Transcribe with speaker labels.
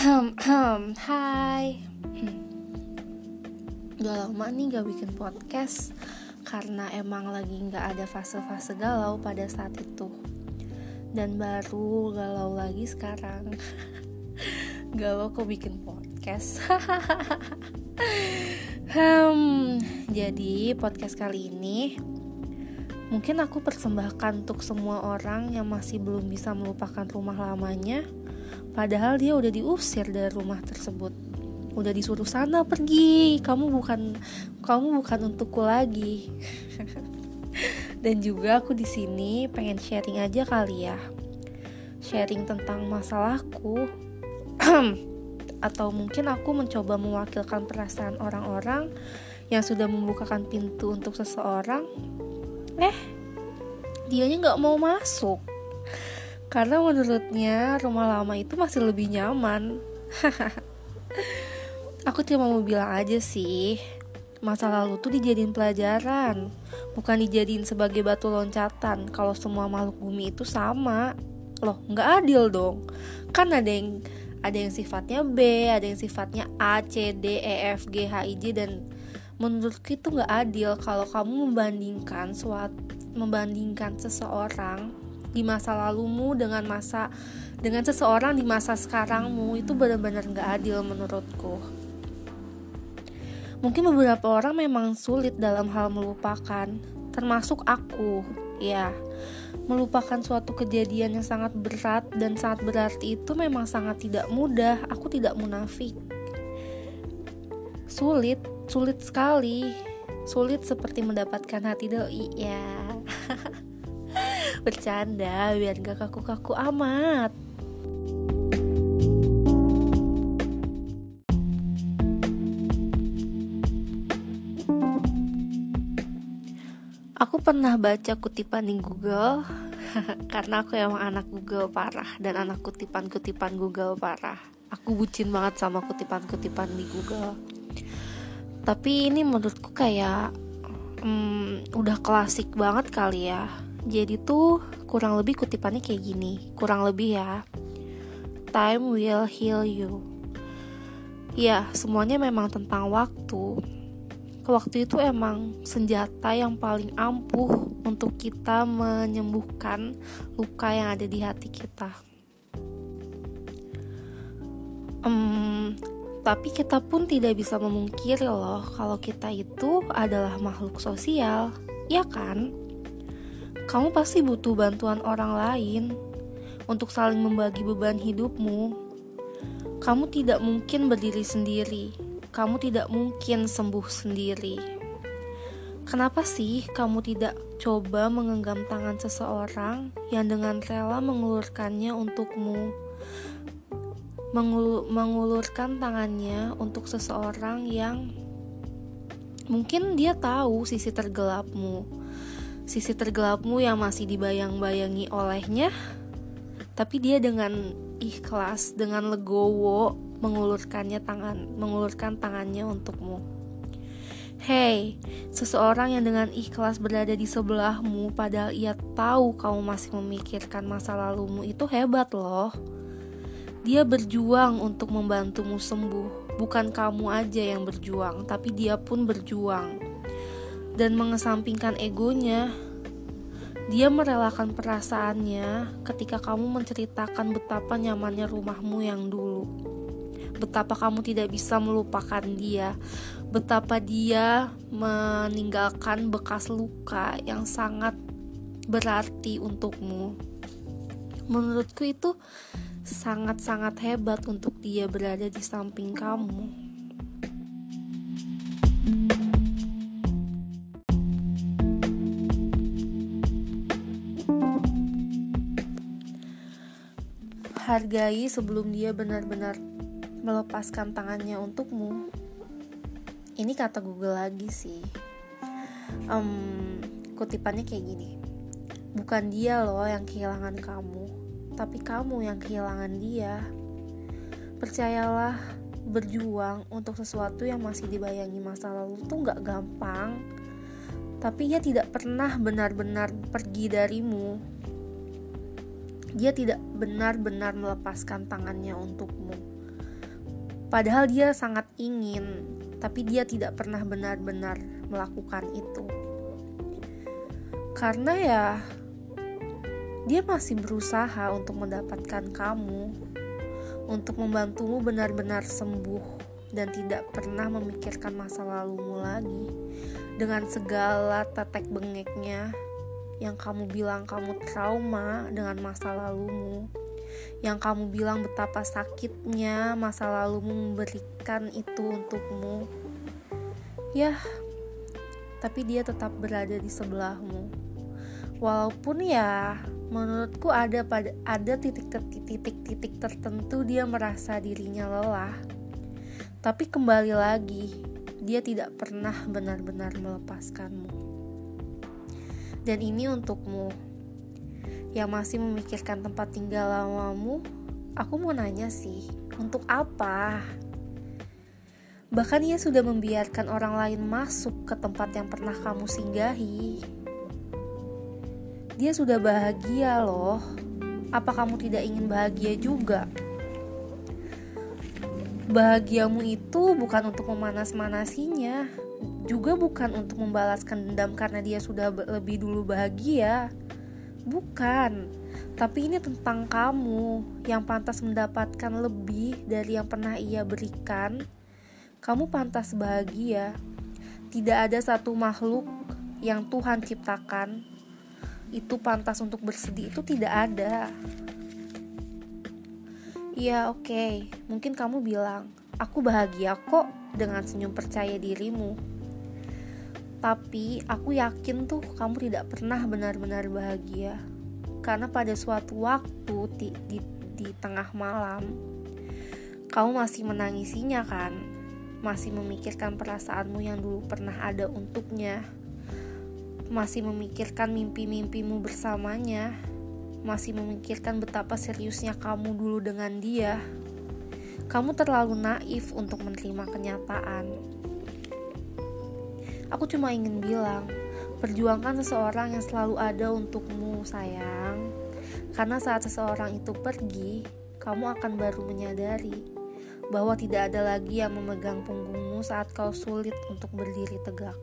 Speaker 1: Hai. Udah lama nih gak bikin podcast Karena emang lagi gak ada fase-fase galau pada saat itu. Dan baru galau lagi sekarang. Galau kok bikin podcast. Hmm, Jadi podcast kali ini Mungkin aku persembahkan untuk semua orang yang masih belum bisa melupakan rumah lamanya Padahal dia udah diusir dari rumah tersebut. Udah disuruh sana pergi. Kamu bukan kamu bukan untukku lagi. Dan juga aku di sini pengen sharing aja kali ya. Sharing tentang masalahku. Atau mungkin aku mencoba mewakilkan perasaan orang-orang yang sudah membukakan pintu untuk seseorang. Eh, dianya nggak mau masuk karena menurutnya rumah lama itu masih lebih nyaman. Aku cuma mau bilang aja sih, masa lalu tuh dijadiin pelajaran, bukan dijadiin sebagai batu loncatan kalau semua makhluk bumi itu sama. Loh, nggak adil dong. Kan ada yang ada yang sifatnya B, ada yang sifatnya A, C, D, E, F, G, H, I, J dan menurutku itu nggak adil kalau kamu membandingkan suatu membandingkan seseorang di masa lalumu dengan masa dengan seseorang di masa sekarangmu itu benar-benar nggak adil menurutku. Mungkin beberapa orang memang sulit dalam hal melupakan, termasuk aku. Ya, melupakan suatu kejadian yang sangat berat dan sangat berarti itu memang sangat tidak mudah. Aku tidak munafik. Sulit, sulit sekali. Sulit seperti mendapatkan hati doi, ya. Bercanda biar gak kaku-kaku amat. Aku pernah baca kutipan di Google Karena aku emang anak Google parah Dan anak kutipan-kutipan Google parah. Aku bucin banget sama kutipan-kutipan di Google. Tapi ini menurutku kayak hmm, Udah klasik banget kali ya jadi tuh kurang lebih kutipannya kayak gini, kurang lebih ya. Time will heal you. Ya, semuanya memang tentang waktu. Waktu itu emang senjata yang paling ampuh untuk kita menyembuhkan luka yang ada di hati kita. Um, tapi kita pun tidak bisa memungkiri loh kalau kita itu adalah makhluk sosial, ya kan? Kamu pasti butuh bantuan orang lain untuk saling membagi beban hidupmu. Kamu tidak mungkin berdiri sendiri, kamu tidak mungkin sembuh sendiri. Kenapa sih kamu tidak coba menggenggam tangan seseorang yang dengan rela mengulurkannya untukmu? Mengul mengulurkan tangannya untuk seseorang yang mungkin dia tahu sisi tergelapmu, sisi tergelapmu yang masih dibayang-bayangi olehnya, tapi dia dengan ikhlas, dengan legowo mengulurkannya tangan, mengulurkan tangannya untukmu. Hey, seseorang yang dengan ikhlas berada di sebelahmu padahal ia tahu kamu masih memikirkan masa lalumu itu hebat loh. Dia berjuang untuk membantumu sembuh, bukan kamu aja yang berjuang, tapi dia pun berjuang dan mengesampingkan egonya. Dia merelakan perasaannya ketika kamu menceritakan betapa nyamannya rumahmu yang dulu. Betapa kamu tidak bisa melupakan dia. Betapa dia meninggalkan bekas luka yang sangat berarti untukmu. Menurutku itu sangat-sangat hebat untuk dia berada di samping kamu. Hargai sebelum dia benar-benar melepaskan tangannya untukmu. Ini kata Google lagi sih. Um, kutipannya kayak gini. Bukan dia loh yang kehilangan kamu, tapi kamu yang kehilangan dia. Percayalah, berjuang untuk sesuatu yang masih dibayangi masa lalu tuh gak gampang. Tapi ia tidak pernah benar-benar pergi darimu dia tidak benar-benar melepaskan tangannya untukmu. Padahal dia sangat ingin, tapi dia tidak pernah benar-benar melakukan itu. Karena ya dia masih berusaha untuk mendapatkan kamu, untuk membantumu benar-benar sembuh dan tidak pernah memikirkan masa lalumu lagi dengan segala tetek bengeknya yang kamu bilang kamu trauma dengan masa lalumu. Yang kamu bilang betapa sakitnya masa lalumu memberikan itu untukmu. Ya tapi dia tetap berada di sebelahmu. Walaupun ya menurutku ada pada ada titik-titik-titik tertentu dia merasa dirinya lelah. Tapi kembali lagi dia tidak pernah benar-benar melepaskanmu. Dan ini untukmu yang masih memikirkan tempat tinggal lamamu. Aku mau nanya sih, untuk apa? Bahkan ia sudah membiarkan orang lain masuk ke tempat yang pernah kamu singgahi. Dia sudah bahagia loh. Apa kamu tidak ingin bahagia juga? Bahagiamu itu bukan untuk memanas-manasinya, juga bukan untuk membalaskan dendam karena dia sudah lebih dulu bahagia. Bukan, tapi ini tentang kamu yang pantas mendapatkan lebih dari yang pernah ia berikan. Kamu pantas bahagia. Tidak ada satu makhluk yang Tuhan ciptakan itu pantas untuk bersedih, itu tidak ada. Iya oke, okay. mungkin kamu bilang, aku bahagia kok dengan senyum percaya dirimu. Tapi aku yakin tuh kamu tidak pernah benar-benar bahagia. Karena pada suatu waktu di, di, di tengah malam, kamu masih menangisinya kan? Masih memikirkan perasaanmu yang dulu pernah ada untuknya. Masih memikirkan mimpi-mimpimu bersamanya masih memikirkan betapa seriusnya kamu dulu dengan dia, kamu terlalu naif untuk menerima kenyataan. Aku cuma ingin bilang, perjuangkan seseorang yang selalu ada untukmu, sayang. Karena saat seseorang itu pergi, kamu akan baru menyadari bahwa tidak ada lagi yang memegang punggungmu saat kau sulit untuk berdiri tegak.